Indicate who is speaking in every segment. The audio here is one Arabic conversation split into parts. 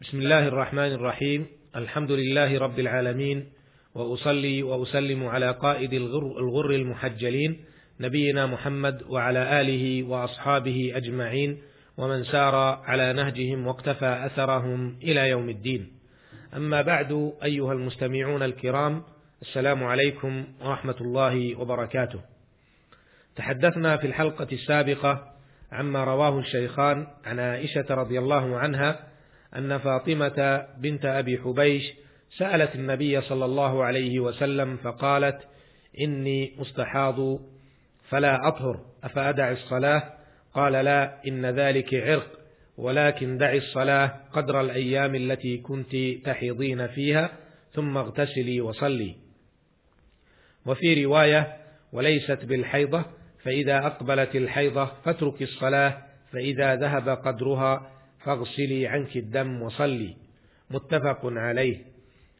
Speaker 1: بسم الله الرحمن الرحيم. الحمد لله رب العالمين وأصلي وأسلم على قائد الغر, الغر المحجلين نبينا محمد وعلى آله وأصحابه أجمعين ومن سار على نهجهم واقتفى أثرهم إلى يوم الدين. أما بعد أيها المستمعون الكرام السلام عليكم ورحمة الله وبركاته. تحدثنا في الحلقة السابقة عما رواه الشيخان عن عائشة رضي الله عنها أن فاطمة بنت أبي حبيش سألت النبي صلى الله عليه وسلم فقالت إني مستحاض فلا أطهر أفأدع الصلاة؟ قال لا إن ذلك عرق ولكن دعي الصلاة قدر الأيام التي كنت تحيضين فيها ثم اغتسلي وصلي. وفي رواية وليست بالحيضة فإذا أقبلت الحيضة فاترك الصلاة فإذا ذهب قدرها فاغسلي عنك الدم وصلي. متفق عليه.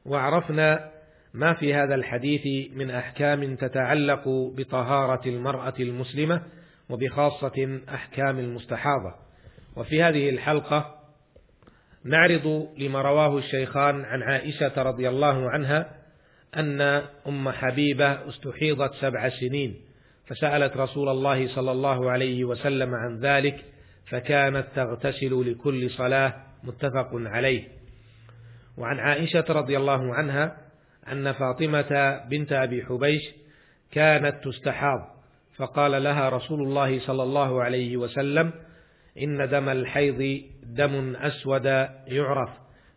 Speaker 1: وعرفنا ما في هذا الحديث من أحكام تتعلق بطهارة المرأة المسلمة وبخاصة أحكام المستحاضة. وفي هذه الحلقة نعرض لما رواه الشيخان عن عائشة رضي الله عنها أن أم حبيبة استحيضت سبع سنين فسألت رسول الله صلى الله عليه وسلم عن ذلك فكانت تغتسل لكل صلاة متفق عليه. وعن عائشة رضي الله عنها أن فاطمة بنت أبي حبيش كانت تستحاض فقال لها رسول الله صلى الله عليه وسلم إن دم الحيض دم أسود يعرف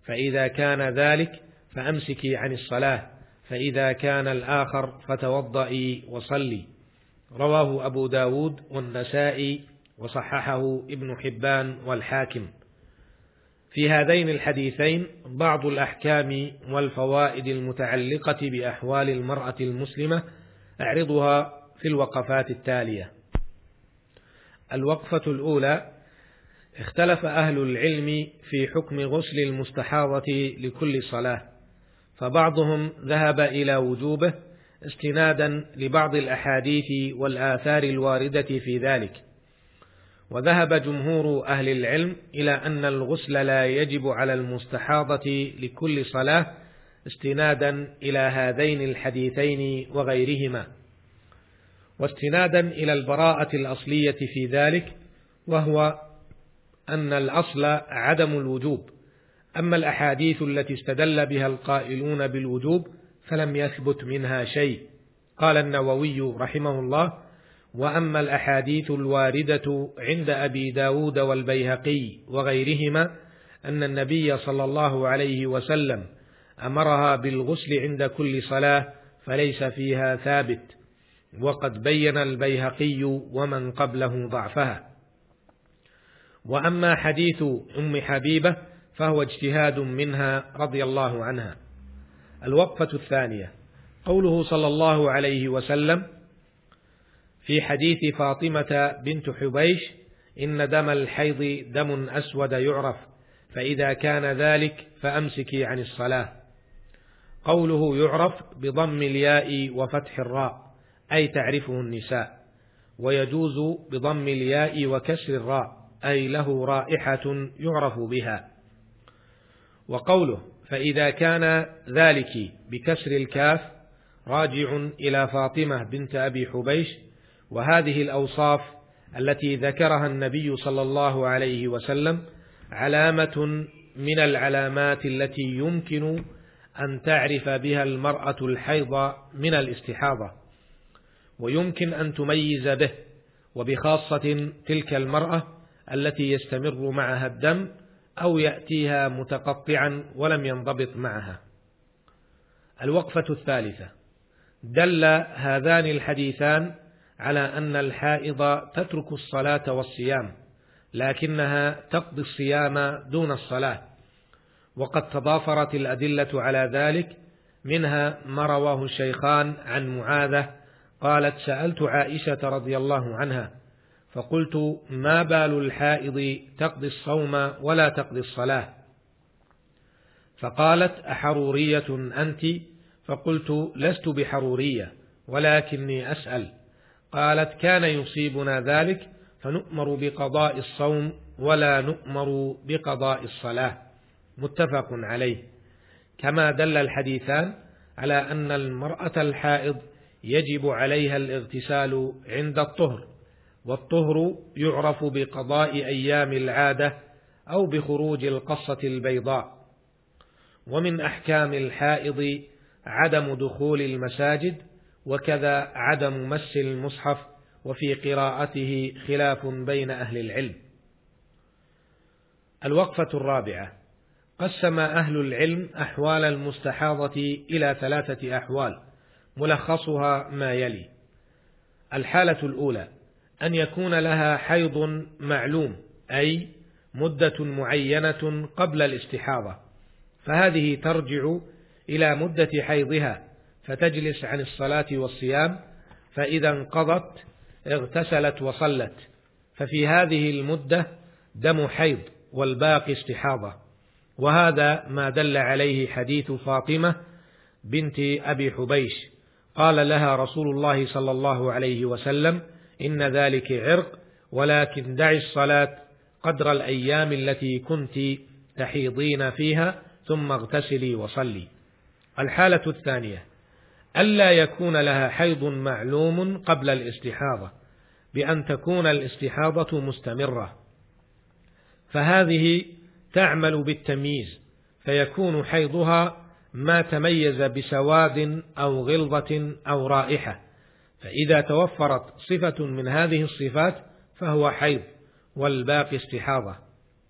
Speaker 1: فإذا كان ذلك فأمسكي عن الصلاة فإذا كان الآخر فتوضئي وصلي رواه أبو داود والنسائي وصححه ابن حبان والحاكم. في هذين الحديثين بعض الأحكام والفوائد المتعلقة بأحوال المرأة المسلمة أعرضها في الوقفات التالية. الوقفة الأولى اختلف أهل العلم في حكم غسل المستحاضة لكل صلاة فبعضهم ذهب إلى وجوبه استنادا لبعض الأحاديث والآثار الواردة في ذلك. وذهب جمهور أهل العلم إلى أن الغسل لا يجب على المستحاضة لكل صلاة استنادا إلى هذين الحديثين وغيرهما. واستنادا إلى البراءة الأصلية في ذلك وهو أن الأصل عدم الوجوب. أما الأحاديث التي استدل بها القائلون بالوجوب فلم يثبت منها شيء. قال النووي رحمه الله وأما الأحاديث الواردة عند أبي داود والبيهقي وغيرهما أن النبي صلى الله عليه وسلم أمرها بالغسل عند كل صلاة فليس فيها ثابت وقد بين البيهقي ومن قبله ضعفها. وأما حديث أم حبيبة فهو اجتهاد منها رضي الله عنها. الوقفة الثانية قوله صلى الله عليه وسلم في حديث فاطمة بنت حبيش إن دم الحيض دم أسود يعرف فإذا كان ذلك فأمسكي عن الصلاة. قوله يعرف بضم الياء وفتح الراء أي تعرفه النساء ويجوز بضم الياء وكسر الراء أي له رائحة يعرف بها. وقوله فإذا كان ذلك بكسر الكاف راجع إلى فاطمة بنت أبي حبيش وهذه الأوصاف التي ذكرها النبي صلى الله عليه وسلم علامة من العلامات التي يمكن أن تعرف بها المرأة الحيض من الاستحاضة. ويمكن أن تميز به وبخاصة تلك المرأة التي يستمر معها الدم أو يأتيها متقطعا ولم ينضبط معها. الوقفة الثالثة. دل هذان الحديثان على أن الحائض تترك الصلاة والصيام لكنها تقضي الصيام دون الصلاة. وقد تضافرت الأدلة على ذلك منها ما رواه الشيخان عن معاذة قالت سألت عائشة رضي الله عنها فقلت ما بال الحائض تقضي الصوم ولا تقضي الصلاة؟ فقالت أحرورية أنت؟ فقلت لست بحرورية ولكني أسأل. قالت كان يصيبنا ذلك فنؤمر بقضاء الصوم ولا نؤمر بقضاء الصلاة. متفق عليه. كما دل الحديثان على أن المرأة الحائض يجب عليها الاغتسال عند الطهر والطهر يعرف بقضاء أيام العادة أو بخروج القصة البيضاء. ومن أحكام الحائض عدم دخول المساجد وكذا عدم مس المصحف وفي قراءته خلاف بين أهل العلم. الوقفة الرابعة قسم أهل العلم أحوال المستحاضة إلى ثلاثة أحوال ملخصها ما يلي. الحالة الأولى أن يكون لها حيض معلوم أي مدة معينة قبل الاستحاضة فهذه ترجع إلى مدة حيضها فتجلس عن الصلاة والصيام فإذا انقضت اغتسلت وصلت. ففي هذه المدة دم حيض والباقي استحاضة. وهذا ما دل عليه حديث فاطمة بنت أبي حبيش. قال لها رسول الله صلى الله عليه وسلم إن ذلك عرق ولكن دعي الصلاة قدر الأيام التي كنت تحيضين فيها ثم اغتسلي وصلي. الحالة الثانية. ألا يكون لها حيض معلوم قبل الاستحاضة بأن تكون الاستحاضة مستمرة. فهذه تعمل بالتمييز فيكون حيضها ما تميز بسواد أو غلظة أو رائحة. فإذا توفرت صفة من هذه الصفات فهو حيض والباقي استحاضة.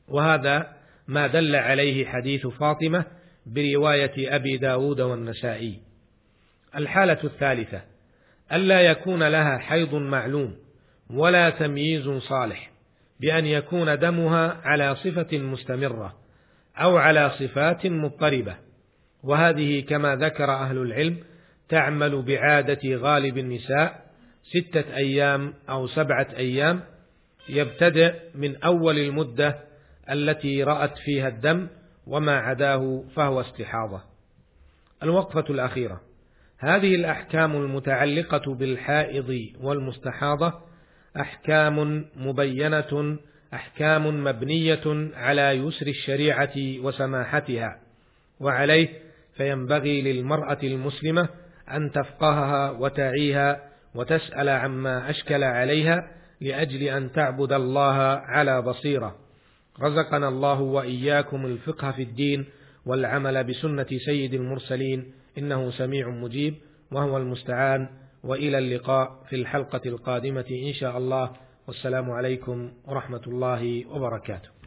Speaker 1: وهذا ما دل عليه حديث فاطمة برواية أبي داود والنسائي. الحالة الثالثة ألا يكون لها حيض معلوم ولا تمييز صالح بأن يكون دمها على صفة مستمرة أو على صفات مضطربة وهذه كما ذكر أهل العلم تعمل بعادة غالب النساء ستة أيام أو سبعة أيام يبتدئ من أول المدة التي رأت فيها الدم وما عداه فهو استحاضة. الوقفة الأخيرة هذه الأحكام المتعلقة بالحائض والمستحاضة أحكام مبينة أحكام مبنية على يسر الشريعة وسماحتها، وعليه فينبغي للمرأة المسلمة أن تفقهها وتعيها وتسأل عما أشكل عليها لأجل أن تعبد الله على بصيرة. رزقنا الله وإياكم الفقه في الدين والعمل بسنة سيد المرسلين إنه سميع مجيب وهو المستعان وإلى اللقاء في الحلقة القادمة إن شاء الله. والسلام عليكم ورحمة الله وبركاته.